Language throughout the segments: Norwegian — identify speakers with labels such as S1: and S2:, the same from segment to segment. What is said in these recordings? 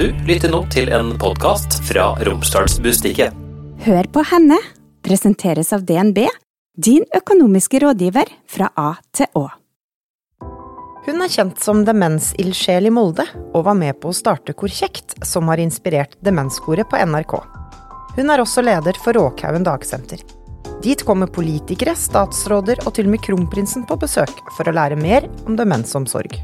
S1: Du lytter nå til en podkast fra Romsdalsbustikket.
S2: Hør på henne presenteres av DNB, din økonomiske rådgiver fra A til Å.
S3: Hun er kjent som demensildsjel i Molde, og var med på å starte Kor kjekt, som har inspirert Demenskoret på NRK. Hun er også leder for Råkhaugen dagsenter. Dit kommer politikere, statsråder og til og med kronprinsen på besøk for å lære mer om demensomsorg.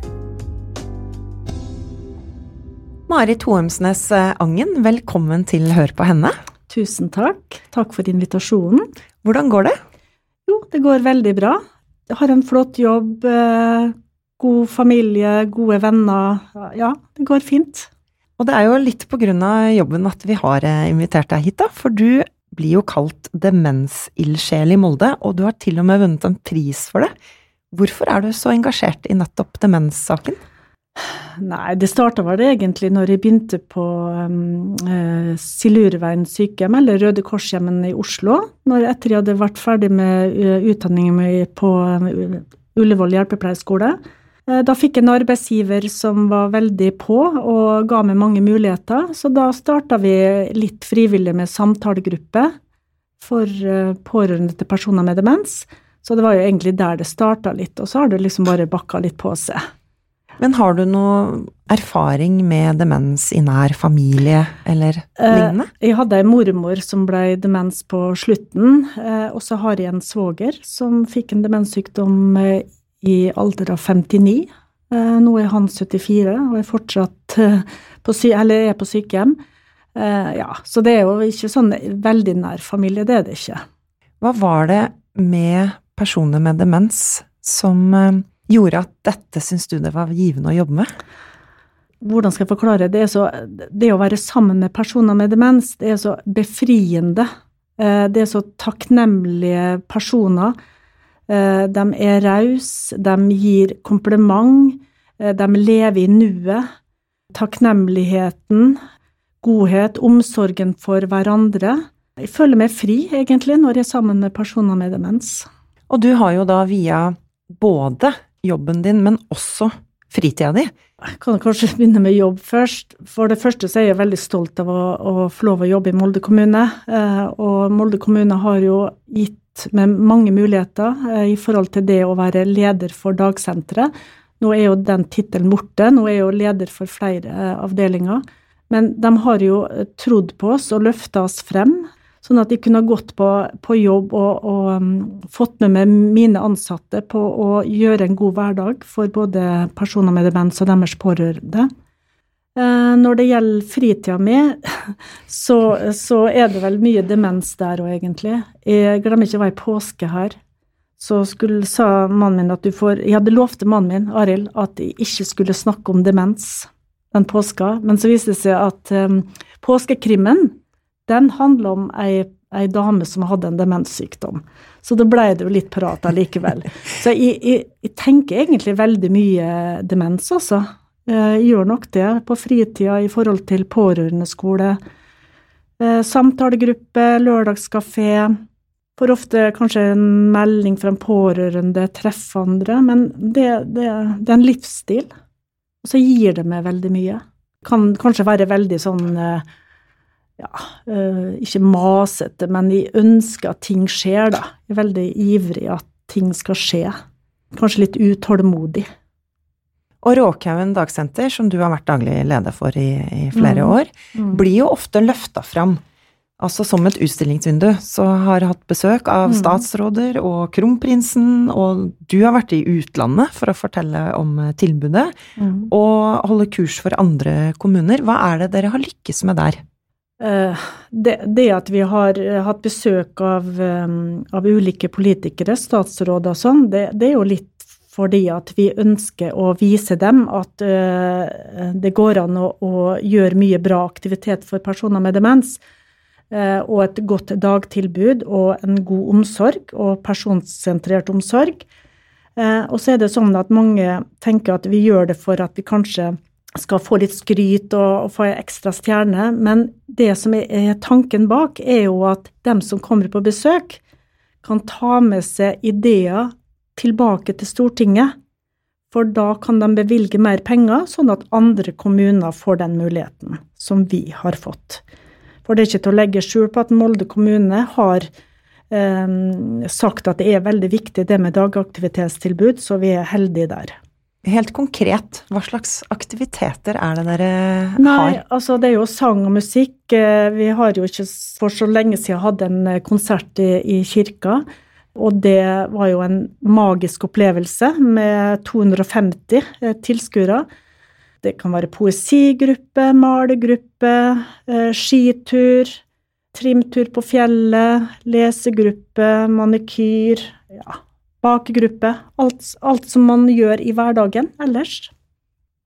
S3: Marit Hoemsnes Angen, velkommen til Hør på henne.
S4: Tusen takk. Takk for invitasjonen.
S3: Hvordan går det?
S4: Jo, det går veldig bra. Jeg har en flott jobb, eh, god familie, gode venner. Ja, det går fint.
S3: Og det er jo litt på grunn av jobben at vi har eh, invitert deg hit, da. For du blir jo kalt demensildsjel i Molde, og du har til og med vunnet en pris for det. Hvorfor er du så engasjert i nettopp demenssaken?
S4: Nei, det starta vel egentlig når jeg begynte på um, uh, Silurveien sykehjem, eller Røde Korshjemmen i Oslo. Når etter jeg hadde vært ferdig med uh, utdanningen min på uh, Ullevål hjelpepleierskole. Uh, da fikk jeg en arbeidsgiver som var veldig på og ga meg mange muligheter. Så da starta vi litt frivillig med samtalegruppe for pårørende til personer med demens. Så det var jo egentlig der det starta litt, og så har det liksom bare bakka litt på seg.
S3: Men har du noe erfaring med demens i nær familie eller lignende?
S4: Eh, jeg hadde ei mormor som ble demens på slutten, eh, og så har jeg en svoger som fikk en demenssykdom eh, i alder av 59. Eh, nå er han 74 og er fortsatt på, sy eller er på sykehjem. Eh, ja, så det er jo ikke sånn veldig nær familie, det er det ikke.
S3: Hva var det med personer med demens som gjorde at dette syns du det var givende å jobbe med?
S4: Hvordan skal jeg forklare? Det, er så, det å være sammen med personer med demens, det er så befriende. Det er så takknemlige personer. De er rause, de gir kompliment, de lever i nuet. Takknemligheten, godhet, omsorgen for hverandre. Jeg føler meg fri, egentlig, når jeg er sammen med personer med demens.
S3: Og du har jo da via både jobben din, men også fritida di.
S4: Jeg kan kanskje begynne med jobb først. For det første så er jeg veldig stolt av å, å få lov å jobbe i Molde kommune. Eh, og Molde kommune har jo gitt meg mange muligheter eh, i forhold til det å være leder for dagsenteret. Nå er jo den tittelen borte, nå er jeg jo leder for flere eh, avdelinger. Men de har jo trodd på oss og løfta oss frem. Sånn at jeg kunne gått på, på jobb og, og um, fått med meg mine ansatte på å gjøre en god hverdag for både personer med demens og deres pårørende. Uh, når det gjelder fritida mi, så, så, er det vel mye demens der òg, egentlig. Jeg glemmer ikke å være i påske her. Så skulle, sa mannen min at du får Jeg hadde lovt mannen min, Arild, at jeg ikke skulle snakke om demens den påska, men så viste det seg at um, påskekrimmen den handler om ei, ei, dame som hadde en demenssykdom. Så da ble det jo litt prat allikevel. Så jeg, jeg, jeg, tenker egentlig veldig mye demens, altså. Jeg gjør nok det på fritida i forhold til pårørendeskole. Eh, samtalegruppe, lørdagskafé. Får ofte kanskje en melding fra en pårørende, treffe andre. Men det, det, det er en livsstil. Og så gir det meg veldig mye. Kan kanskje være veldig sånn eh, ja, uh, ikke masete, men jeg ønsker at ting skjer, da. Jeg er veldig ivrig at ting skal skje. Kanskje litt utålmodig.
S3: Og Råkhaugen dagsenter, som du har vært daglig leder for i, i flere mm. år, mm. blir jo ofte løfta fram. Altså som et utstillingsvindu. Så har jeg hatt besøk av mm. statsråder og kronprinsen, og du har vært i utlandet for å fortelle om eh, tilbudet, mm. og holde kurs for andre kommuner. Hva er det dere har lykkes med der?
S4: Eh, det, det, at vi har eh, hatt besøk av, eh, av ulike politikere, statsråder og sånn, det, det, er jo litt fordi at vi ønsker å vise dem at det går an å, å gjøre mye bra aktivitet for personer med demens. og et godt dagtilbud og en god omsorg og personsentrert omsorg. og så er det sånn at mange tenker at vi gjør det for at vi kanskje skal få litt skryt og, og få ei ekstra stjerne, men det som er tanken bak, er jo at dem som kommer på besøk, kan ta med seg ideer tilbake til Stortinget For da kan de bevilge mer penger, sånn at andre kommuner får den muligheten som vi har fått. For det er ikke til å legge skjul på at Molde kommune har eh, sagt at det er veldig viktig det med dagaktivitetstilbud, så vi er heldige der.
S3: Helt konkret, hva slags aktiviteter er det dere har?
S4: Nei, altså det er jo sang og musikk. Eh, Vi har jo ikke for så lenge siden hatt en eh, konsert i, i kirka. Og det var jo en magisk opplevelse med 250 eh, tilskuere. Det kan være poesigruppe, malergruppe, eh, skitur, trimtur på fjellet, lesegruppe, manikyr, ja, bakegruppe. Alt, alt som man gjør i hverdagen ellers.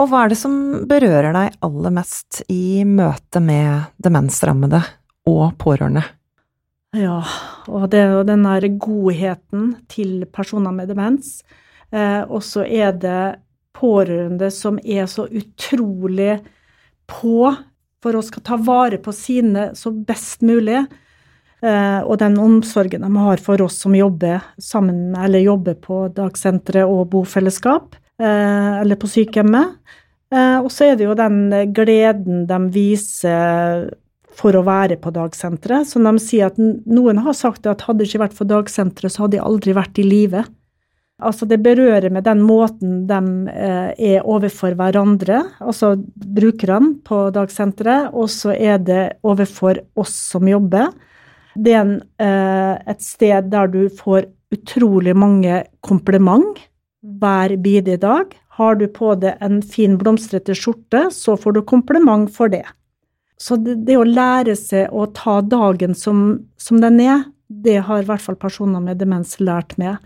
S3: Og hva er det som berører deg aller mest i møte med demensrammede og pårørende?
S4: Ja, og det er jo den der godheten til personer med demens. Eh, og så er det pårørende som er så utrolig på for å skal ta vare på sine så best mulig. Eh, og den omsorgen de har for oss som jobber sammen, eller jobber på dagsenteret og bofellesskap, eh, eller på sykehjemmet. Eh, og så er det jo den gleden de viser for å være på dagsenteret. Som de sier at noen har sagt at hadde det ikke vært for dagsenteret, så hadde de aldri vært i live. Altså det berører med den måten de er overfor hverandre, altså brukerne på dagsenteret, og så er det overfor oss som jobber. Det er en, eh, et sted der du får utrolig mange kompliment hver bidige dag. Har du på deg en fin blomstrete skjorte, så får du kompliment for det. Så det, det å lære seg å ta dagen som, som den er, det har i hvert fall personer med demens lært meg.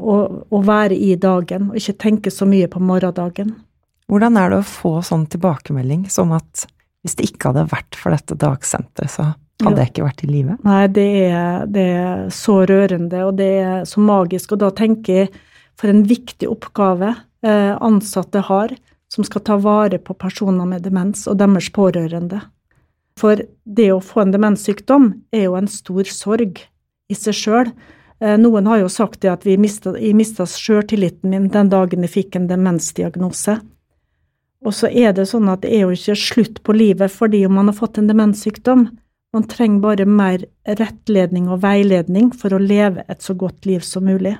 S4: Å, å være i dagen, og ikke tenke så mye på morgendagen.
S3: Hvordan er det å få sånn tilbakemelding som at hvis det ikke hadde vært for dette dagsenteret, så hadde jeg ikke vært i live?
S4: Nei, det er, det er så rørende, og det er så magisk. Og da tenker jeg for en viktig oppgave eh, ansatte har, som skal ta vare på personer med demens og deres pårørende. For det å få en demenssykdom er jo en stor sorg i seg sjøl. Eh, noen har jo sagt det at vi mistet, jeg mista sjøltilliten min den dagen jeg fikk en demensdiagnose. Og så er det sånn at det er jo ikke slutt på livet fordi om man har fått en demenssykdom. Man trenger bare mer rettledning og veiledning for å leve et så godt liv som mulig.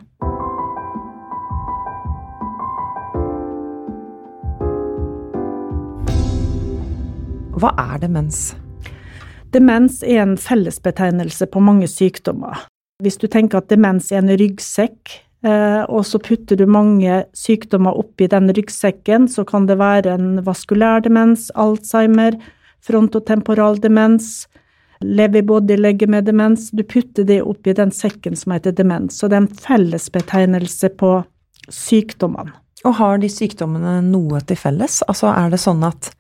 S3: Hva er demens?
S4: Demens er en fellesbetegnelse på mange sykdommer. Hvis du tenker at demens er en ryggsekk, eh, og så putter du mange sykdommer oppi den ryggsekken, så kan det være en vaskulær demens, Alzheimer, frontotemporal demens, lever-body-legemedemens. Du putter det oppi den sekken som heter demens. Så det er en fellesbetegnelse på sykdommene.
S3: Og har de sykdommene noe til felles? Altså er det sånn at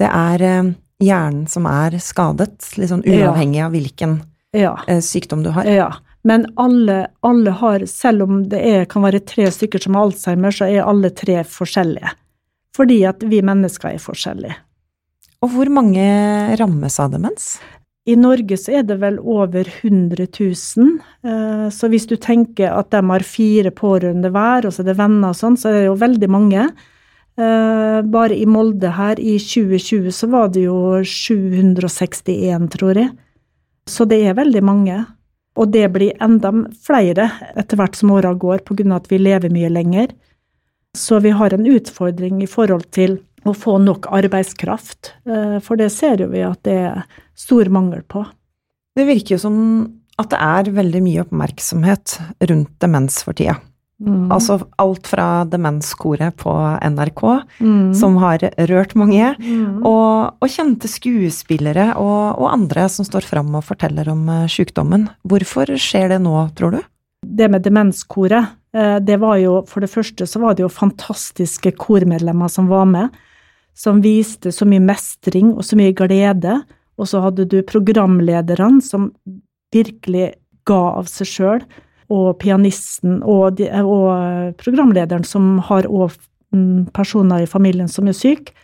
S3: det er eh, hjernen som er skadet, liksom uavhengig
S4: Ja.
S3: av hvilken
S4: Ja.
S3: eh, sykdom du har?
S4: Ja, men alle, alle har, selv om det er, kan være tre stykker som har Alzheimer, så er alle tre forskjellige. Fordi at vi mennesker er forskjellige.
S3: Og hvor mange rammes av demens?
S4: I Norge så er det vel over 100 000, eh, så hvis du tenker at de har fire pårørende hver, og så er det venner og sånn, så er det jo veldig mange. Eh, Bare i Molde her i 2020 så var det jo 761, tror jeg. Så det er veldig mange. Og det blir enda flere etter hvert som åra går, av at vi lever mye lenger. Så vi har en utfordring i forhold til å få nok arbeidskraft, eh, for det ser jo vi at det er stor mangel på.
S3: Det virker jo som at det er veldig mye oppmerksomhet rundt demens for tida.
S4: Mm.
S3: Altså alt fra Demenskoret på NRK,
S4: Mm.
S3: som har rørt mange,
S4: Mm.
S3: og, og kjente skuespillere og, og andre som står fram og forteller om eh, sykdommen. Hvorfor skjer det nå, tror du?
S4: det med demenskoret, eh, det var jo For det første så var det jo fantastiske kormedlemmer som var med, som viste så mye mestring og så mye glede. Og så hadde du programlederne som virkelig ga av seg sjøl, og pianisten og, de, og programlederen som har òg personer i familien som er syke.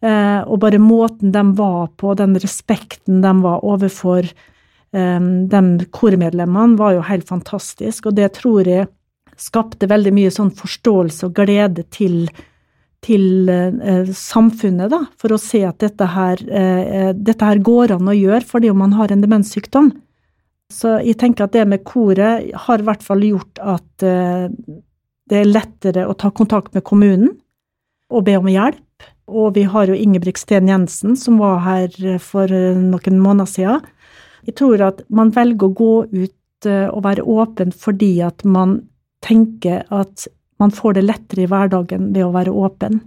S4: Eh, og bare måten de var på, den respekten de var overfor um, de kormedlemmene, var jo helt fantastisk. Og det tror jeg skapte veldig mye sånn forståelse og glede til, til eh, samfunnet, da, for å se at dette her, eh, dette her går an å gjøre fordi om man har en demenssykdom. Så jeg tenker at det med koret har i hvert fall gjort at eh, det er lettere å ta kontakt med kommunen og be om hjelp. Og vi har jo Ingebrigt Sten Jensen, som var her for noen måneder siden. Jeg tror at man velger å gå ut eh, og være åpen fordi at man tenker at man får det lettere i hverdagen ved å være åpen,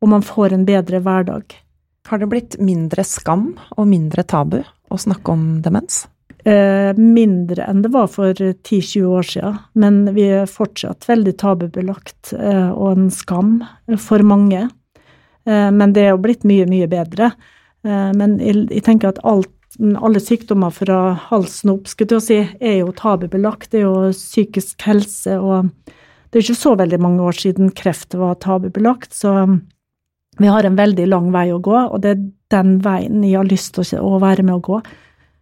S4: og man får en bedre hverdag.
S3: Har det blitt mindre skam og mindre tabu å snakke om demens?
S4: Eh, mindre enn det var for 10-20 år siden, men vi er fortsatt veldig tabubelagt eh, og en skam for mange. Eh, men det er jo blitt mye, mye bedre. Eh, men jeg, jeg, tenker at alt, alle sykdommer fra halsen opp skulle til å si, er jo tabubelagt. Det er jo psykisk helse, og det er ikke så veldig mange år siden kreft var tabubelagt. Så vi har en veldig lang vei å gå, og det er den veien jeg har lyst til å være med å gå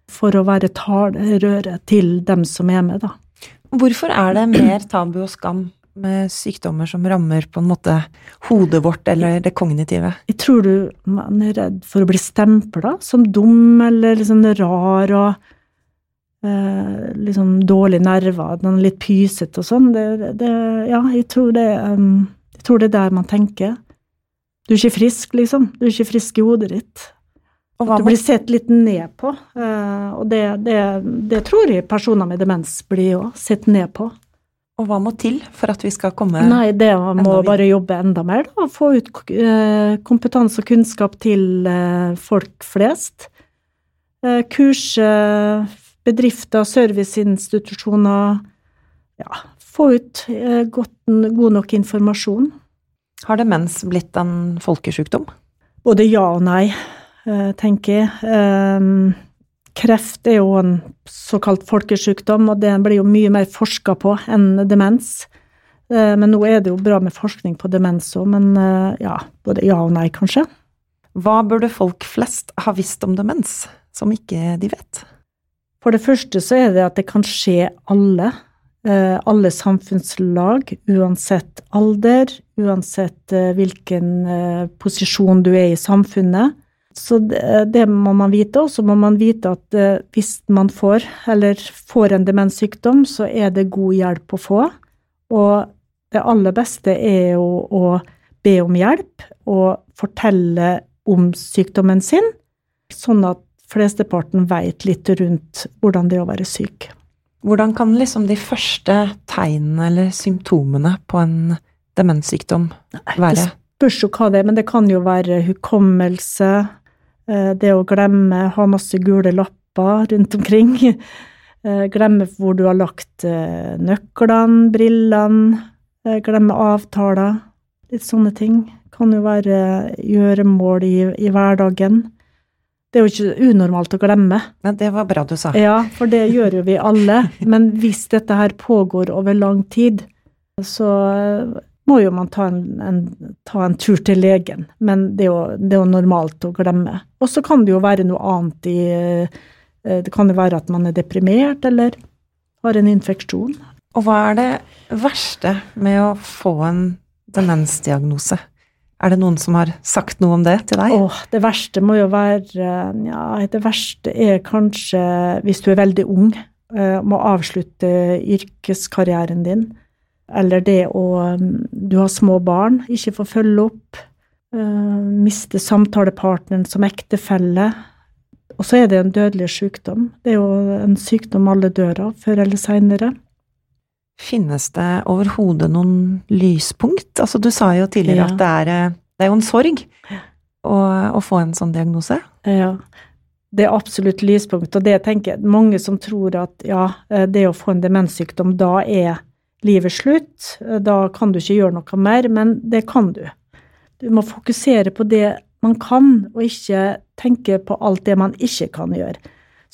S4: for å være talerøret til dem som er med, da.
S3: Hvorfor er det mer tabu og skam med sykdommer som rammer på en måte hodet vårt eller det kognitive?
S4: Jeg tror du man er redd for å bli stempla som dum eller liksom rar og eh, liksom dårlig nerver, litt pysete og sånn. Det, det, ja, jeg tror det, um, jeg tror det er der man tenker. Du er ikke frisk, liksom. Du er ikke frisk i hodet ditt. Og du blir sett litt ned på. Uh, og det, det, det, tror jeg personer med demens blir òg, sett ned på.
S3: Og hva må til for at vi skal komme
S4: Nei, det må bare jobbe enda mer, da. Få ut uh, kompetanse og kunnskap til uh, folk flest. kurse bedrifter, serviceinstitusjoner. Ja, få ut godt, god nok informasjon.
S3: Har demens blitt en folkesjukdom?
S4: Både ja og nei. Eh, tenker jeg. Ehm, kreft er jo en såkalt folkesykdom, og det blir jo mye mer forska på enn demens. Eh, men nå er det jo bra med forskning på demens òg, men eh, ja, både ja og nei, kanskje.
S3: Hva burde folk flest ha visst om demens, som ikke de vet?
S4: For det første så er det at det kan skje alle. Alle samfunnslag, uansett alder, uansett hvilken posisjon du er i samfunnet. Så det, må man vite, og så må man vite at eh, hvis man får, eller får en demenssykdom, så er det god hjelp å få. Og det aller beste er jo å be om hjelp og fortelle om sykdommen sin, sånn at flesteparten veit litt rundt hvordan det er å være syk.
S3: Hvordan kan liksom de første tegnene eller symptomene på en demenssykdom være?
S4: Det spørs jo hva det er, men det kan jo være hukommelse, Eh, det å glemme, ha masse gule lapper rundt omkring. Eh, glemme hvor du har lagt eh, nøklene, brillene, glemme avtaler. Litt sånne ting. Kan jo være gjøremål i, i hverdagen. Det er jo ikke unormalt å glemme.
S3: Men det var bra du sa.
S4: Ja, for det gjør jo vi alle. Men hvis dette her pågår over lang tid, så må jo man ta en, en, ta en tur til legen. Men det er, jo, det er, jo, normalt å glemme. Og så kan det jo være noe annet i eh, Det kan jo være at man er deprimert eller har en infeksjon.
S3: Og hva er det verste med å få en demensdiagnose? Er det noen som har sagt noe om det til deg?
S4: Åh, det verste må jo være Ja, det verste er kanskje hvis du er veldig ung, eh, må avslutte yrkeskarrieren din eller det å um, Du har små barn, ikke får følge opp. Uh, miste samtalepartneren som ektefelle. Og så er det en dødelig sykdom. Det er jo en sykdom alle dør av, før eller seinere.
S3: Finnes det overhodet noen lyspunkt? Altså, du sa jo tidligere ja. at det er, eh, det er jo en sorg å, å, få en sånn diagnose.
S4: Ja. Det er absolutt lyspunkt, og det tenker jeg mange som tror at ja, eh, det å få en demenssykdom, da er livet slutt. Da kan du ikke gjøre noe mer, men det kan du. Du må fokusere på det man kan, og ikke tenke på alt det man ikke kan gjøre.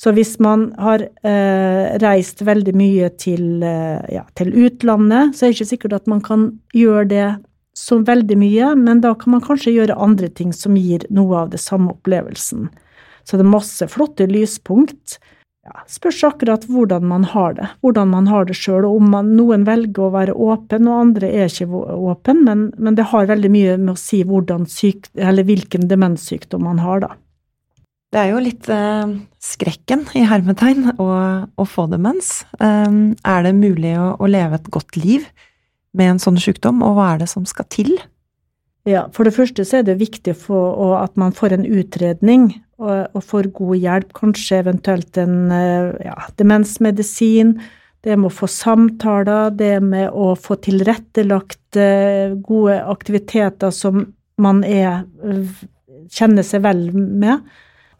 S4: Så hvis man har eh, reist veldig mye til, eh, ja, til, utlandet, så er det ikke sikkert at man kan gjøre det så veldig mye, men da kan man kanskje gjøre andre ting som gir noe av det samme opplevelsen. Så det er masse flotte lyspunkt. ja, spørs akkurat hvordan man har det. Hvordan man har det sjøl. Om man, noen velger å være åpen, og andre er ikke åpen. Men, men det har veldig mye med å si syk, hvilken demenssykdom man har, da.
S3: Det er jo litt eh, skrekken, i hermetegn, å, å få demens. Um, er det mulig å, å, leve et godt liv med en sånn sykdom, og hva er det som skal til?
S4: Ja, For det første så er det viktig for, at man får en utredning og, og får god hjelp, kanskje eventuelt en eh, ja, demensmedisin. Det med å få samtaler, det med å få tilrettelagt eh, gode aktiviteter som man er, kjenner seg vel med.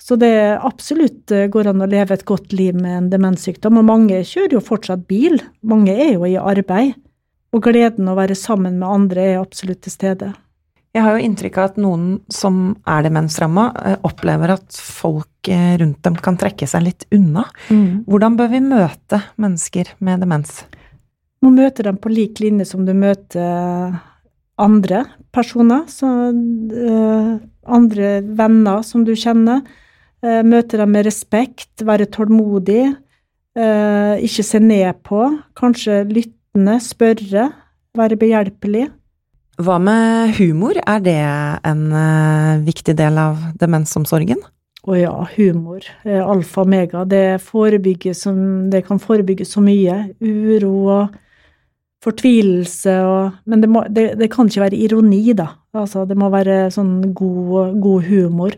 S4: Så det absolutt eh, går an å leve et godt liv med en demenssykdom. Og mange kjører jo fortsatt bil. Mange er jo i arbeid. Og gleden å være sammen med andre er absolutt til stede.
S3: Jeg har jo inntrykk av at noen som er demensramma, eh, opplever at folk eh, rundt dem kan trekke seg litt unna. Mm. Hvordan bør vi møte mennesker med demens?
S4: Man må møte dem på lik linje som du møter andre personer. Så, uh, andre venner som du kjenner. Uh, møte dem med respekt, være tålmodig. Uh, ikke se ned på. Kanskje lyttende, spørre. Være behjelpelig.
S3: Hva med humor, er det en uh, viktig del av demensomsorgen?
S4: Å ja, humor. Alfa og omega. Det, som, det kan forebygge så mye. Uro og fortvilelse og Men det, må, det, det, kan ikke være ironi, da. Altså, det må være sånn god, god humor.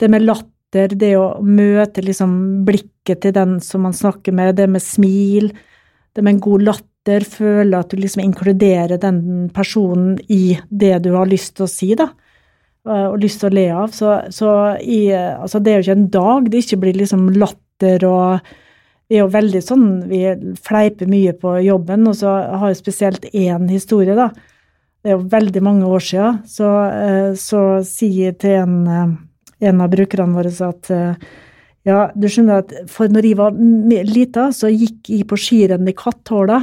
S4: Det med latter, det å møte liksom blikket til den som man snakker med, det med smil, det med en god latter latter, føle at du liksom inkluderer den personen i det du har lyst til å si, da. Og lyst til å le av. Så, så i, altså det er jo ikke en dag det ikke blir liksom latter og Vi er jo veldig sånn Vi fleiper mye på jobben, og så har jeg spesielt én historie, da. Det er jo veldig mange år siden. Så, eh, så sier jeg til en, eh, en av brukerne våre sa at eh, ja, du skjønner at for når jeg var lita, så gikk jeg på skirenn i Katthåla.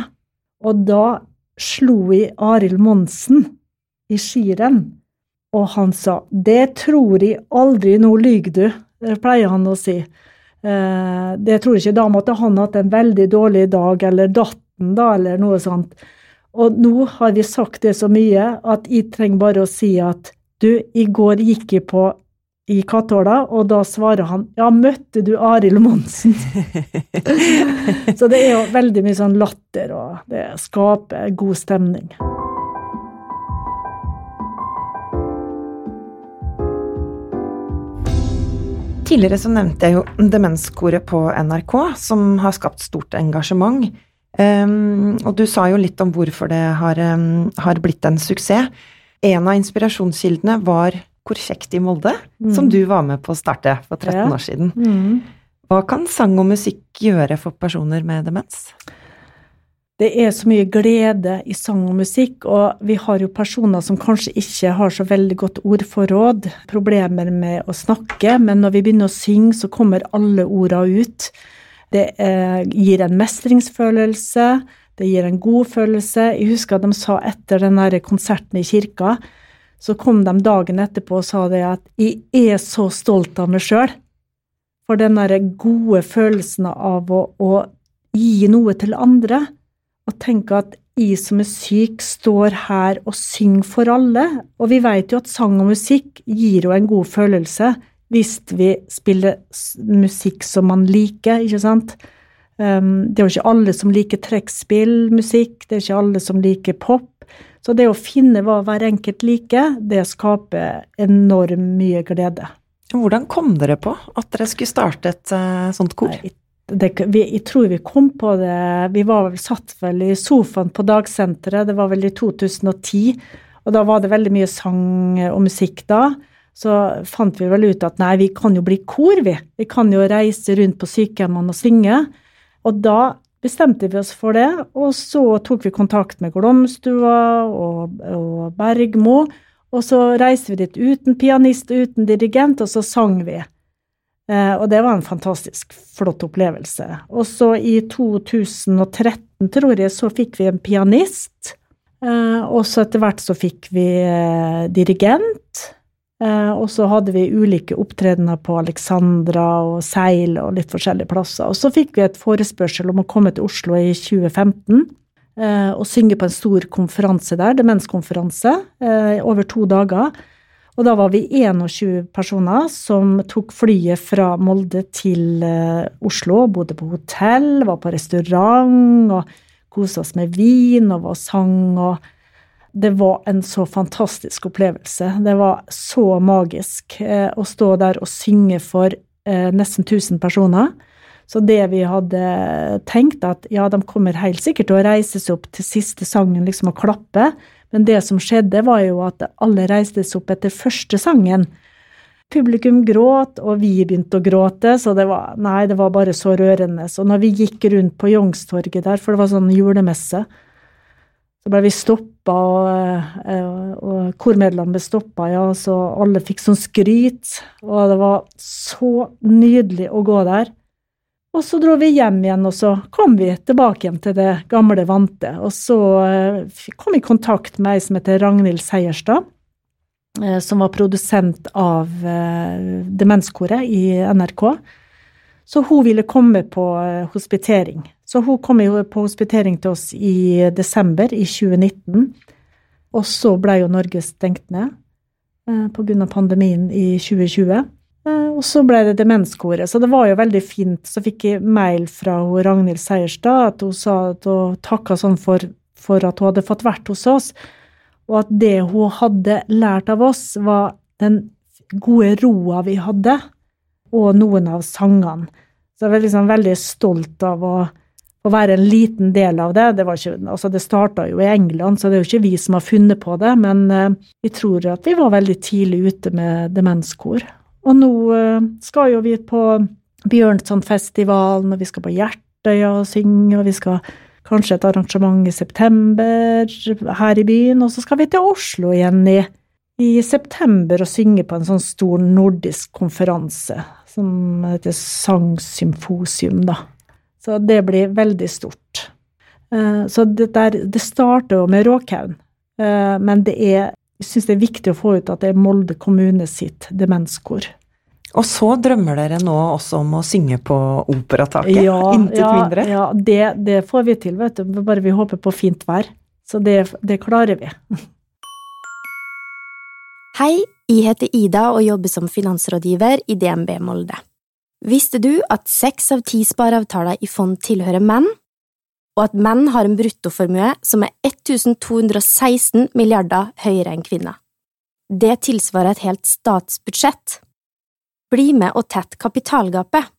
S4: Og da slo jeg Arild Monsen i skirenn, og han sa 'Det tror jeg aldri, nå lyver du', pleier han å si. Eh, det tror jeg ikke. Da måtte han hatt en veldig dårlig dag, eller datten, da, eller noe sånt. Og nå har vi sagt det så mye at jeg trenger bare å si at du, i går gikk jeg på i Katåla, og da svarer han ja, møtte du Arild Monsen? så det er jo veldig mye sånn latter, og det skaper god stemning.
S3: Tidligere så nevnte jeg jo Demenskoret på NRK, som har skapt stort engasjement. Um, og du sa jo litt om hvorfor det har, um, har blitt en suksess. En av inspirasjonskildene var hvor kjekt i Molde, mm. som du var med på å starte for 13 ja. år siden. Mm. Hva kan sang og musikk gjøre for personer med demens?
S4: Det er så mye glede i sang og musikk, og vi har jo personer som kanskje ikke har så veldig godt ordforråd, problemer med å snakke, men når vi begynner å synge, så kommer alle orda ut. Det eh, gir en mestringsfølelse, det gir en god følelse. Jeg husker at de sa etter den konserten i kirka så kom de dagen etterpå og sa det at 'jeg er så stolt av meg sjøl'. For den derre gode følelsen av å, å, gi noe til andre, og tenke at jeg som er syk, står her og synger for alle. Og vi vet jo at sang og musikk gir jo en god følelse hvis vi spiller musikk som man liker, ikke sant. Um, det er jo ikke alle som liker trekkspillmusikk, det er ikke alle som liker pop. Så det å finne hva hver enkelt liker, det skaper enormt mye glede.
S3: Hvordan kom dere på at dere skulle starte et uh, sånt kor?
S4: Nei, det, vi, jeg tror vi kom på det Vi var vel satt vel i sofaen på dagsenteret, det var vel i 2010. Og da var det veldig mye sang og musikk da. Så fant vi vel ut at nei, vi kan jo bli kor, vi. Vi kan jo reise rundt på sykehjemmene og synge. Og da bestemte vi oss for det, og så tok vi kontakt med Glomstua og, og Bergmo. Og så reiste vi dit uten pianist uten dirigent, og så sang vi. Eh, og det var en fantastisk flott opplevelse. Og så i 2013, tror jeg, så fikk vi en pianist. Eh, og så etter hvert så fikk vi eh, dirigent. Eh, og så hadde vi ulike opptredener på Alexandra og Seil og litt forskjellige plasser. Og så fikk vi et forespørsel om å komme til Oslo i 2015 eh, og synge på en stor konferanse der, demenskonferanse, eh, over to dager. Og da var vi 21 personer som tok flyet fra Molde til Oslo, bodde på hotell, var på restaurant og kosa oss med vin og var sang og det var en så fantastisk opplevelse. Det var så magisk eh, å stå der og synge for eh, nesten 1000 personer. Så det vi hadde tenkt, at ja, de kommer helt sikkert til å reise seg opp til siste sangen liksom og klappe, men det som skjedde, var jo at alle reiste seg opp etter første sangen. Publikum gråt, og vi begynte å gråte, så det var Nei, det var bare så rørende. Så når vi gikk rundt på Youngstorget der, for det var sånn julemesse, så ble vi stoppa, og, eh, og kormedlemmene ble stoppa, ja, så alle fikk sånn skryt. Og det var så nydelig å gå der. Og så dro vi hjem igjen, og så kom vi tilbake igjen til det gamle vante. Og så eh, kom vi i kontakt med ei som heter Ragnhild Seierstad, eh, som var produsent av Demenskoret i NRK. Så hun ville komme på hospitering. Så hun kom jo på hospitering til oss i desember i 2019. Og så ble jo Norge stengt ned eh, pga. pandemien i 2020. Eh, og så ble det demenskoret. Så det var jo veldig fint. Så fikk jeg mail fra Ragnhild Seierstad at hun sa at hun takka sånn for, for at hun hadde fått vært hos oss, og at det hun hadde lært av oss, var den gode roa vi hadde, og noen av sangene. Så jeg var liksom veldig stolt av å å være en liten del av det. Det, var altså det starta jo i England, så det er jo ikke vi som har funnet på det. Men eh, vi tror at vi var veldig tidlig ute med demenskor. Og nå eh, skal jo vi på Bjørnsonfestivalen, og vi skal på Hjertøya og synge, og vi skal kanskje et arrangement i september her i byen, og så skal vi til Oslo igjen i, i september og synge på en sånn stor nordisk konferanse som heter Sangsymfosium, da. Så det blir veldig stort. Eh, så det, der, det starter jo med Råkhaugen, eh, men det er, jeg syns det er viktig å få ut at det er Molde kommune sitt demenskor.
S3: Og så drømmer dere nå også om å synge på Operataket? Ja, Intet
S4: ja,
S3: mindre?
S4: Ja, det, det, får vi til, vet du. Bare vi håper på fint vær. Så det, det klarer vi.
S5: Hei, jeg heter Ida og jobber som finansrådgiver i DNB Molde. Visste du at seks av ti spareavtaler i fond tilhører menn, og at menn har en bruttoformue som er 1216 milliarder høyere enn kvinner? Det tilsvarer et helt statsbudsjett. Bli med og tett kapitalgapet.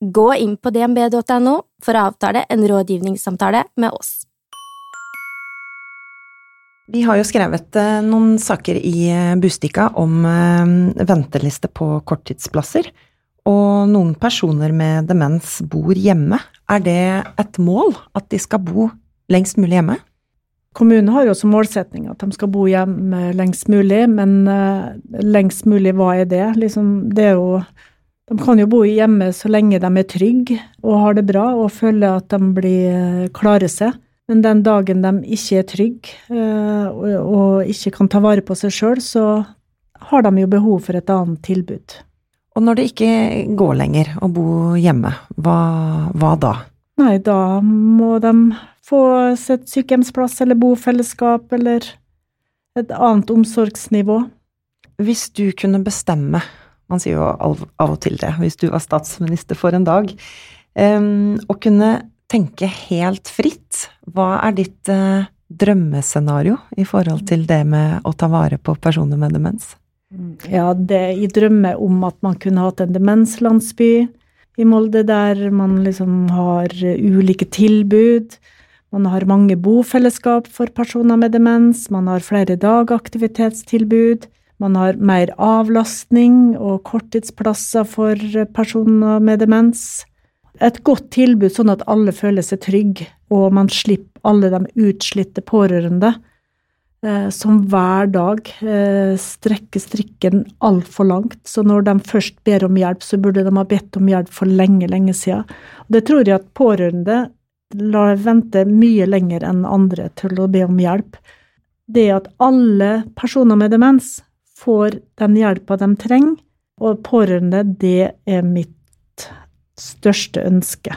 S5: Gå inn på dnb.no for å avtale en rådgivningssamtale med oss.
S3: Vi har jo skrevet eh, noen saker i eh, Bustika om eh, venteliste på korttidsplasser og noen personer med demens bor hjemme. Er det et mål at de skal bo lengst mulig hjemme?
S4: Kommunen har jo som målsetning at de skal bo hjemme lengst mulig, men uh, lengst mulig, hva er det? Liksom, det er jo De kan jo bo hjemme så lenge de er trygge og har det bra og føler at de blir uh, klarer seg. Men den dagen de ikke er trygge uh, og, og ikke kan ta vare på seg sjøl, så har de jo behov for et annet tilbud.
S3: Og når det ikke går lenger å bo hjemme, hva, hva da?
S4: Nei, da må de få sitt sykehjemsplass eller bofellesskap eller et annet omsorgsnivå.
S3: Hvis du kunne bestemme, man sier jo av og til det, hvis du var statsminister for en dag, um, og kunne tenke helt fritt, hva er ditt uh, drømmescenario i forhold til det med å ta vare på personer med demens?
S4: Ja, det, jeg drømmer om at man kunne hatt en demenslandsby i Molde, der man liksom har ulike tilbud. Man har mange bofellesskap for personer med demens, man har flere dagaktivitetstilbud. Man har mer avlastning og korttidsplasser for personer med demens. Et godt tilbud sånn at alle føler seg trygge, og man slipper alle de utslitte pårørende Eh, som hver dag eh, strekker strikken altfor langt. Så når de først ber om hjelp, så burde de ha bedt om hjelp for lenge, lenge siden. Og det tror jeg at pårørende lar vente mye lenger enn andre til å be om hjelp. Det at alle personer med demens får den hjelpa de trenger. Og pårørende, det er mitt største ønske.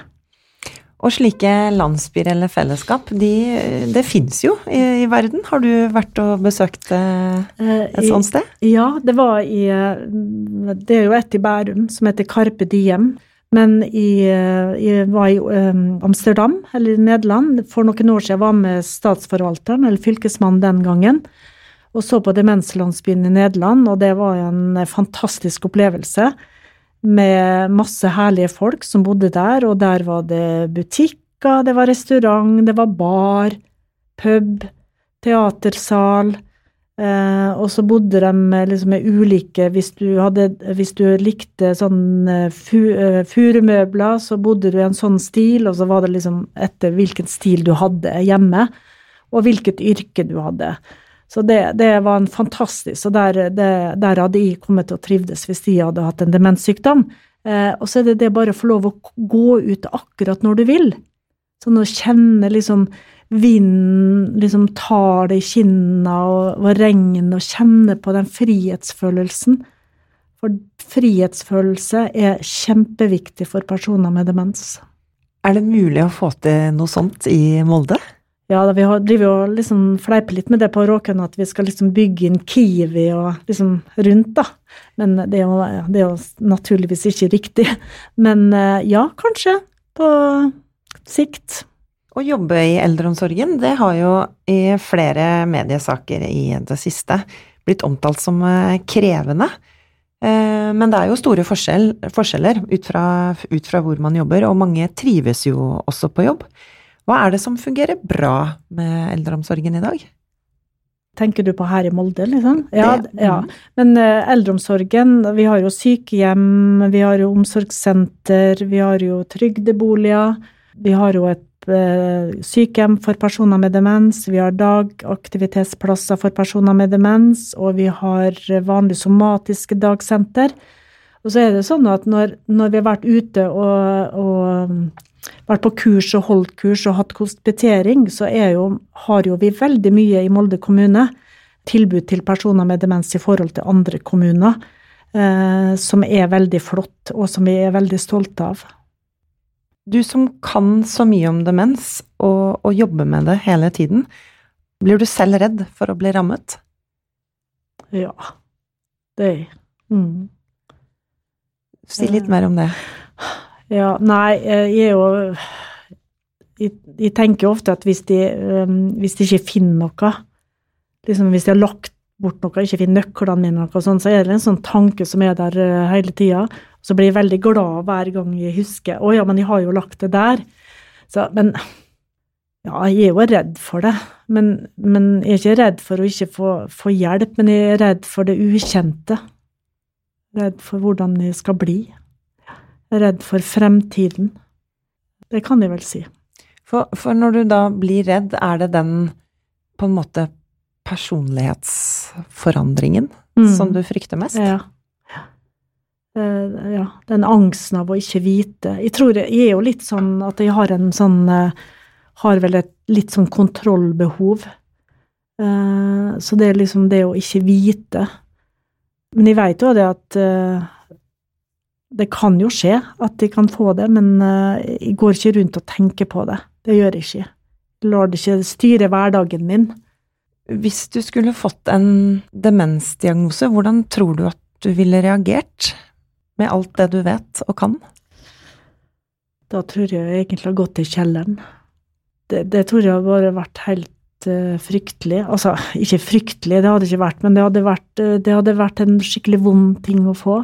S3: Og slike landsbyer eller fellesskap, de, det fins jo i, i, verden. Har du vært og besøkt eh, et sånt sted?
S4: Ja, det var i Det er jo et i Bærum som heter Carpe Diem. Men i, jeg var i Amsterdam, eller i Nederland, for noen år siden Jeg var med statsforvalteren, eller fylkesmannen den gangen, og så på demenslandsbyen i Nederland, og det var en fantastisk opplevelse med masse herlige folk som bodde der, og der var det butikker, det var restaurant, det var bar, pub, teatersal. Eh, og så bodde de liksom med ulike hvis du, hadde, hvis du likte sånn eh, uh, furumøbler, så bodde du i en sånn stil, og så var det liksom etter hvilken stil du hadde hjemme, og hvilket yrke du hadde. Så det, det var en fantastisk Og der, det, der, hadde jeg kommet til å trivdes hvis de hadde hatt en demenssykdom. Eh, og så er det det bare å få lov å gå ut akkurat når du vil. Sånn å kjenne liksom vinden liksom tar det i kinna, og, og regnet, og kjenne på den frihetsfølelsen. For frihetsfølelse er kjempeviktig for personer med demens.
S3: Er det mulig å få til noe sånt i Molde?
S4: Ja, da, vi har, driver jo liksom fleiper litt med det på Råkøen, at vi skal liksom bygge inn Kiwi og liksom rundt, da. Men det er, jo, det er jo naturligvis ikke riktig. Men eh, ja, kanskje. På sikt.
S3: Å jobbe i eldreomsorgen, det har jo i flere mediesaker i det siste blitt omtalt som eh, krevende. Eh, men det er jo store forskjell, forskjeller ut fra, ut fra hvor man jobber, og mange trives jo også på jobb. Hva er det som fungerer bra med eldreomsorgen i dag?
S4: Tenker du på her i Molde, liksom? Ja. Ja. Men uh, eldreomsorgen, vi har jo sykehjem, vi har jo omsorgssenter, vi har jo trygdeboliger. Vi har jo et uh, sykehjem for personer med demens, vi har dagaktivitetsplasser for personer med demens, og vi har vanlige somatiske dagsenter. Og så er det sånn at når, når vi har vært ute og, og vært på kurs og holdt kurs og hatt hospitering, så jo, har jo vi veldig mye i Molde kommune tilbud til personer med demens i forhold til andre kommuner, eh, som er veldig flott, og som vi er veldig stolte av.
S3: Du som kan så mye om demens, og, og jobber med det hele tiden, blir du selv redd for å bli rammet?
S4: Ja, det er jeg. Mm.
S3: Si litt mer om det.
S4: Ja, nei, eh, jeg er jo jeg, jeg tenker ofte at hvis de, um, hvis de ikke finner noe, liksom hvis de har lagt bort noe, ikke finner nøklene mine, noe sånt, så er det en sånn tanke som er der uh, hele tida. Så blir jeg veldig glad hver gang jeg husker å ja, men jeg har jo lagt det der. Så, men ja, jeg er jo redd for det. Men, men jeg er ikke redd for å ikke få, få hjelp, men jeg er redd for det ukjente. Redd for hvordan jeg skal bli redd for fremtiden. Det kan jeg vel si.
S3: For, for, når du da blir redd, er det den på en måte personlighetsforandringen mm. som du frykter mest?
S4: Ja. Uh, ja. Den angsten av å ikke vite. Jeg tror jeg er jo litt sånn at jeg har en sånn uh, Har vel et litt sånn kontrollbehov. Uh, så det er liksom det å ikke vite. Men jeg veit jo det at det kan jo skje at de kan få det, men uh, jeg går ikke rundt og tenker på det. Det gjør jeg ikke. Jeg lar det ikke styre hverdagen min.
S3: Hvis du skulle fått en demensdiagnose, hvordan tror du at du ville reagert med alt det du vet og kan?
S4: Da tror jeg jeg egentlig har gått til kjelleren. Det, det tror jeg har bare vært helt uh, fryktelig. Altså, ikke fryktelig, det hadde ikke vært, men det hadde vært, uh, det hadde vært en skikkelig vond ting å få.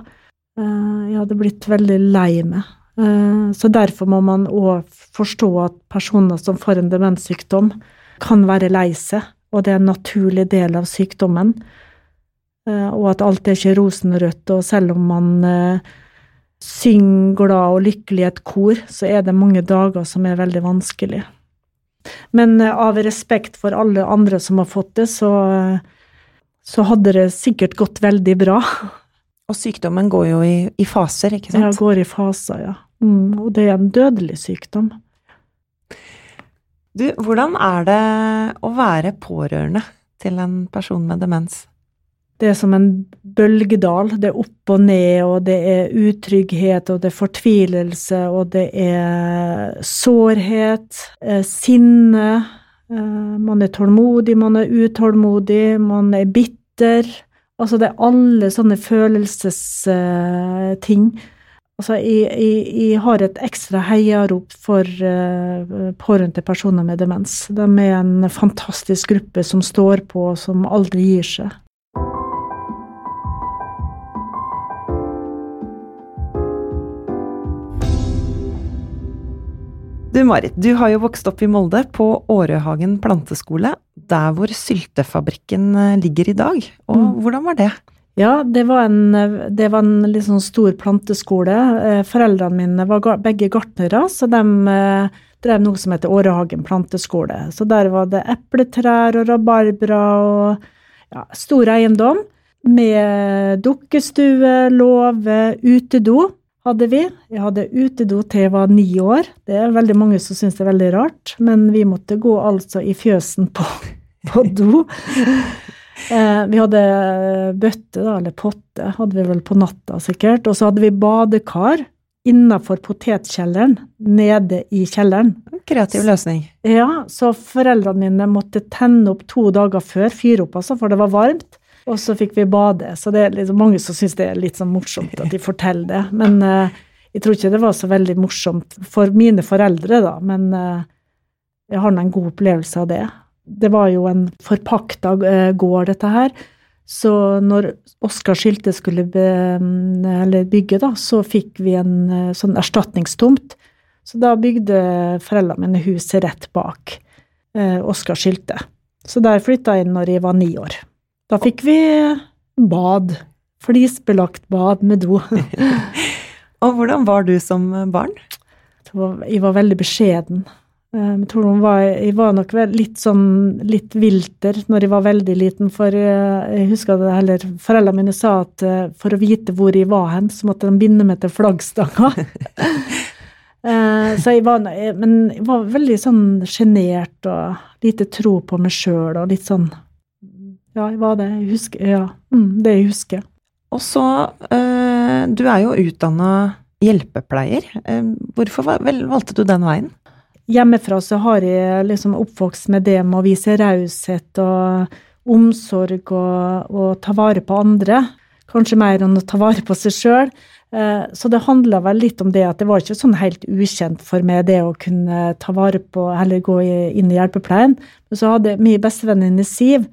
S4: Eh, jeg hadde blitt veldig lei meg. Eh, så derfor må man òg forstå at personer som får en demenssykdom, kan være lei seg, og det er en naturlig del av sykdommen. Eh, og at alt er ikke rosenrødt, og selv om man synger glad og lykkelig i et kor, så er det mange dager som er veldig vanskelig. Men av respekt for alle andre som har fått det, så, så hadde det sikkert gått veldig bra.
S3: Og sykdommen går jo i, i faser, ikke sant?
S4: Ja, går i faser, ja. Mm, og det er en dødelig sykdom.
S3: Du, hvordan er det å være pårørende til en person med demens?
S4: det er som en bølgedal. Det er opp og ned, og det er utrygghet, og det er fortvilelse, og det er sårhet, eh, sinne. Eh, man er tålmodig, man er utålmodig, man er bitter. Altså, det er alle sånne følelsesting. Altså, jeg, jeg, jeg, har et ekstra heiarop for uh, pårørende til personer med demens. De er en fantastisk gruppe som står på, og som aldri gir seg.
S3: Du Marit, du har jo vokst opp i Molde, på Årøhagen planteskole, der hvor syltefabrikken eh, ligger i dag. Og mm. hvordan var det?
S4: Ja, det var en, det var en litt sånn stor planteskole. Eh, foreldrene mine var begge gartnere, så de eh, drev noe som heter Årehagen planteskole. Så der var det epletrær og rabarbra og ja, stor eiendom. Med dukkestue, låve, utedo hadde vi. Jeg hadde utedo til jeg var ni år. Det er veldig mange som syns det er veldig rart, men vi måtte gå altså i fjøsen på, på do. Eh, vi hadde bøtte, da, eller potte, hadde vi vel på natta sikkert. Og så hadde vi badekar innafor potetkjelleren, nede i kjelleren.
S3: Kreativ løsning.
S4: Ja, så foreldrene mine måtte tenne opp to dager før, fyre opp altså, for det var varmt. Og så fikk vi bade. Så det er liksom mange som syns det er litt sånn morsomt at de forteller det. Men uh, jeg tror ikke det var så veldig morsomt for mine foreldre, da. Men uh, jeg har nå en god opplevelse av det det var jo en forpakta eh, gård, dette her. Så når Oskar Skilte skulle be, bygge, da, så fikk vi en sånn erstatningstomt. Så da bygde foreldrene mine huset rett bak eh, Oskar Skilte. Så der flytta jeg inn når jeg var ni år. Da fikk vi bad. Flisbelagt bad med do.
S3: Og hvordan var du som barn?
S4: Jeg var veldig beskjeden. Eh, jeg tror hun var, jeg var nok litt sånn litt vilter når jeg var veldig liten, for eh, jeg husker det heller Foreldrene mine sa at eh, for å vite hvor jeg var hen, så måtte de binde meg til flaggstanga. så jeg var, men jeg var veldig sånn sjenert og lite tro på meg sjøl og litt sånn Ja, var det. Jeg husker, ja, mm, det jeg husker.
S3: Og så, du er jo utdanna hjelpepleier. Hvorfor valgte du den veien?
S4: Hjemmefra så har jeg liksom oppvokst med det med å vise raushet og omsorg og, og, ta vare på andre. Kanskje mer enn å ta vare på seg sjøl. Eh, så det handla vel litt om det at det var ikke sånn helt ukjent for meg det å kunne ta vare på eller gå inn i hjelpepleien. Men så hadde min bestevenninne Siv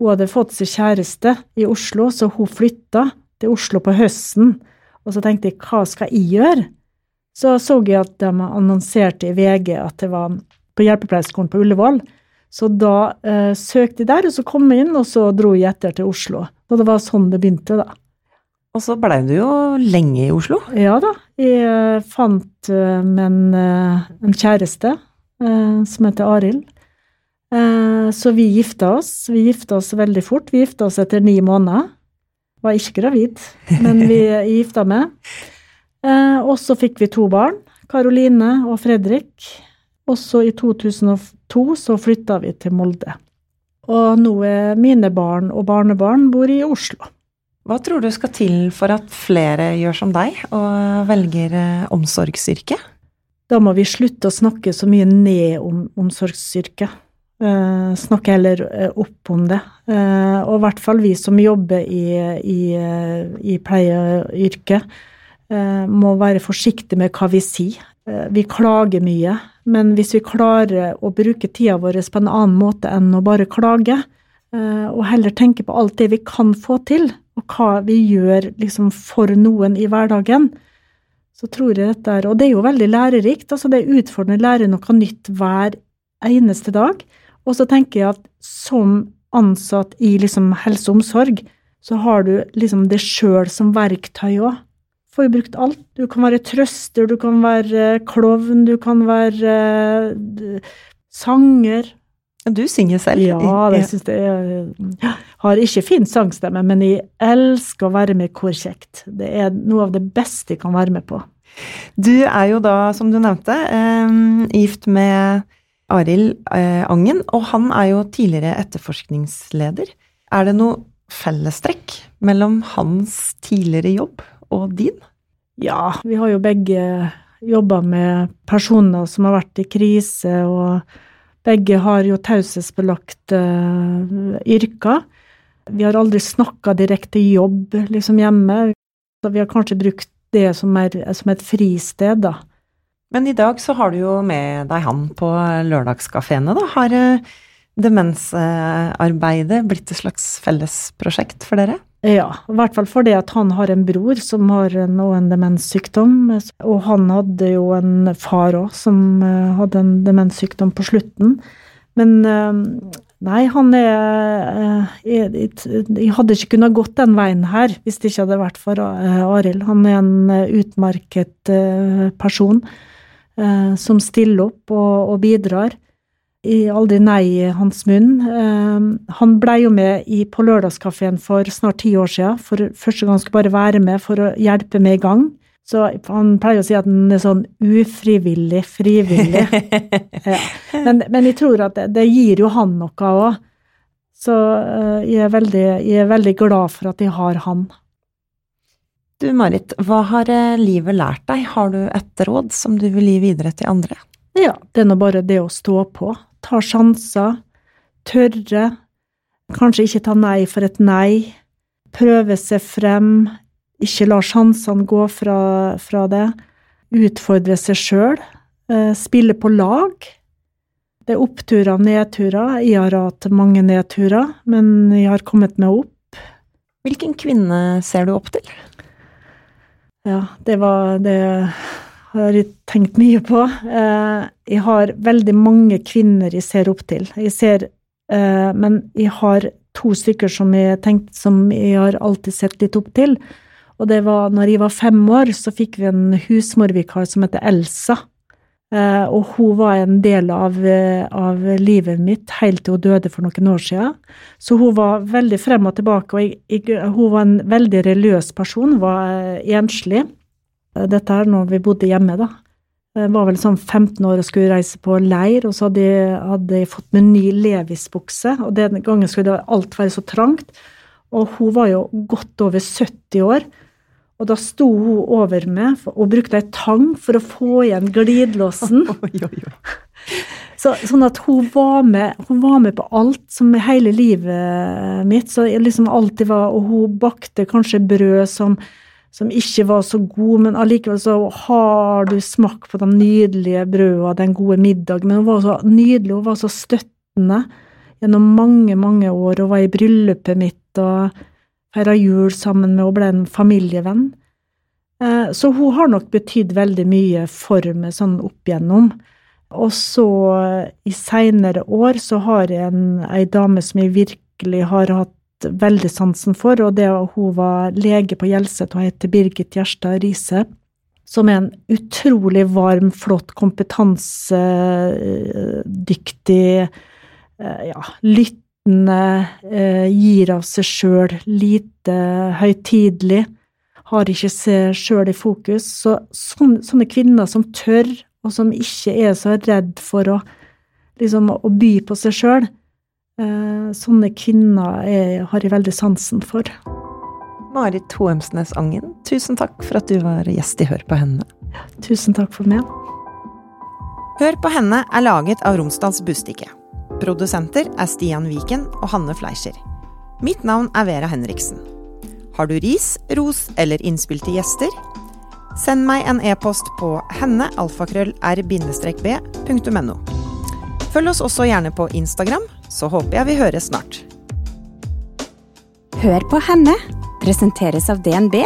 S4: hun hadde fått seg kjæreste i Oslo, så hun flytta til Oslo på høsten. Og så tenkte jeg hva skal jeg gjøre? så så jeg at de annonserte i VG at det var på hjelpepleierskolen på Ullevål. Så da eh, søkte jeg der, og så kom jeg inn, og så dro jeg etter til Oslo. Og det var sånn det begynte, da.
S3: Og så blei du jo lenge i Oslo?
S4: Ja da. Jeg uh, fant meg en, uh, en, kjæreste som heter Arild. Så vi gifta oss. Vi gifta oss veldig fort. Vi gifta oss etter ni måneder. Var ikke gravid, men vi gifta meg. Eh, og så fikk vi to barn, Karoline og Fredrik. Og så i 2002 så flytta vi til Molde. Og nå er mine barn og barnebarn bor i Oslo.
S3: Hva tror du skal til for at flere gjør som deg og velger eh, omsorgsyrket?
S4: Da må vi slutte å snakke så mye ned om omsorgsyrket. Eh, snakke heller eh, opp om det. Eh, og i hvert fall vi som jobber i, i, i pleieyrket Eh, må være forsiktige med hva vi sier. Vi klager mye, men hvis vi klarer å bruke tida vår på en annen måte enn å bare klage, og heller tenke på alt det vi kan få til, og hva vi gjør liksom for noen i hverdagen, så tror jeg dette er Og det er jo veldig lærerikt. altså Det er utfordrende å lære noe nytt hver eneste dag. Og så tenker jeg at som ansatt i liksom helse og omsorg, så har du liksom det sjøl som verktøy òg får jo brukt alt. Du kan være trøster, du kan være klovn, du kan være uh, sanger.
S3: Du synger selv?
S4: Ja, det syns jeg. Jeg har ikke fin sangstemme, men jeg elsker å være med i Korkjekt. Det er noe av det beste jeg kan være med på.
S3: Du er jo da, som du nevnte, eh, gift med Arild eh, Angen, og han er jo tidligere etterforskningsleder. Er det noe fellestrekk mellom hans tidligere jobb og din?
S4: Ja, vi har jo begge jobba med personer som har vært i krise, og begge har jo taushetsbelagte uh, yrker. Vi har aldri snakka direkte jobb liksom hjemme, så vi har kanskje brukt det som, er, som et fristed, da.
S3: Men i dag så har du jo med deg han på lørdagskafeene, da. Har uh, demensarbeidet blitt et slags fellesprosjekt for dere?
S4: Ja, i hvert fall fordi at han har en bror som har nå en demenssykdom. Og han hadde jo en far òg som eh, hadde en demenssykdom på slutten. Men eh, nei, han er eh, jeg hadde ikke kunnet gått den veien her hvis det ikke hadde vært for Arild. Han er en utmerket person som stiller opp og, og bidrar i aldri nei i hans munn. Eh, han blei jo med i, på Lørdagskafeen for snart ti år siden, for første gang skulle bare være med for å hjelpe meg i gang. Så han pleier å si at han er sånn ufrivillig frivillig. ja. men, men, jeg tror at det, det gir jo han noe òg. Så uh, jeg, er veldig, jeg er veldig glad for at jeg har han.
S3: Du Marit, hva har eh, livet lært deg? Har du et råd som du vil gi videre til andre?
S4: Ja, det er nå bare det å stå på ta sjanser, tørre, kanskje ikke ta nei for et nei, prøve seg frem, ikke la sjansene gå fra, fra det, utfordre seg sjøl, eh, spille på lag. Det er oppturer og nedturer. Jeg har hatt mange nedturer, men jeg har kommet meg opp.
S3: Hvilken kvinne ser du opp til?
S4: Ja, det var det har jeg tenkt mye på. Eh, jeg har veldig mange kvinner jeg ser opp til. Jeg ser, eh, men jeg har to stykker som jeg, tenkt, som jeg har alltid sett litt opp til. Og det var når jeg var fem år, så fikk vi en husmorvikar som heter Elsa. Eh, og hun var en del av, av, livet mitt helt til hun døde for noen år siden. Så hun var veldig frem og tilbake, og jeg, jeg, hun var en veldig religiøs person, var enslig. Eh, dette er når vi bodde hjemme, da. Jeg var vel sånn 15 år og skulle reise på leir, og så hadde jeg, hadde jeg fått meg ny Levis-bukse, og den gangen skulle alt være så trangt. Og hun var jo godt over 70 år, og da sto hun over meg og brukte ei tang for å få igjen glidelåsen. Så, sånn at hun var, med, hun var med på alt som hele livet mitt. Så jeg liksom alltid var Og hun bakte kanskje brød som som ikke var så god, men allikevel så har du smak på de nydelige brødene, den gode middagen. Men hun var så nydelig, hun var så støttende gjennom mange, mange år. Hun var i bryllupet mitt og feira jul sammen med og ble en familievenn. Eh, så hun har nok betydd veldig mye for meg sånn opp igjennom. Og så, i seinere år, så har jeg en, ei dame som jeg virkelig har hatt veldig sansen for, og det er hun var lege på Hjelset, hun heter Birgit Gjerstad Riise, som er en utrolig varm, flott, kompetansedyktig, eh, ja, eh, gir av seg sjøl, lite høytidelig, har ikke seg sjøl i fokus. Så sånne, sånne kvinner som tør, og som ikke er så redd for å, liksom, å by på seg sjøl, Eh, sånne kvinner er, har jeg veldig sansen for.
S3: Marit Hoemsnes Angen, tusen takk for at du var gjest i Hør på henne.
S4: Tusen takk for meg.
S3: Hør på henne er laget av Romsdals Bustikke. Produsenter er Stian Viken og Hanne Fleischer. Mitt navn er Vera Henriksen. Har du ris, ros eller innspill til gjester? Send meg en e-post på hennealfakrøll-r-b.no. Følg oss også gjerne på Instagram så håper jeg vi høres snart.
S2: Hør på henne presenteres av DNB,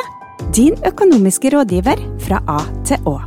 S2: din økonomiske rådgiver fra A til Å.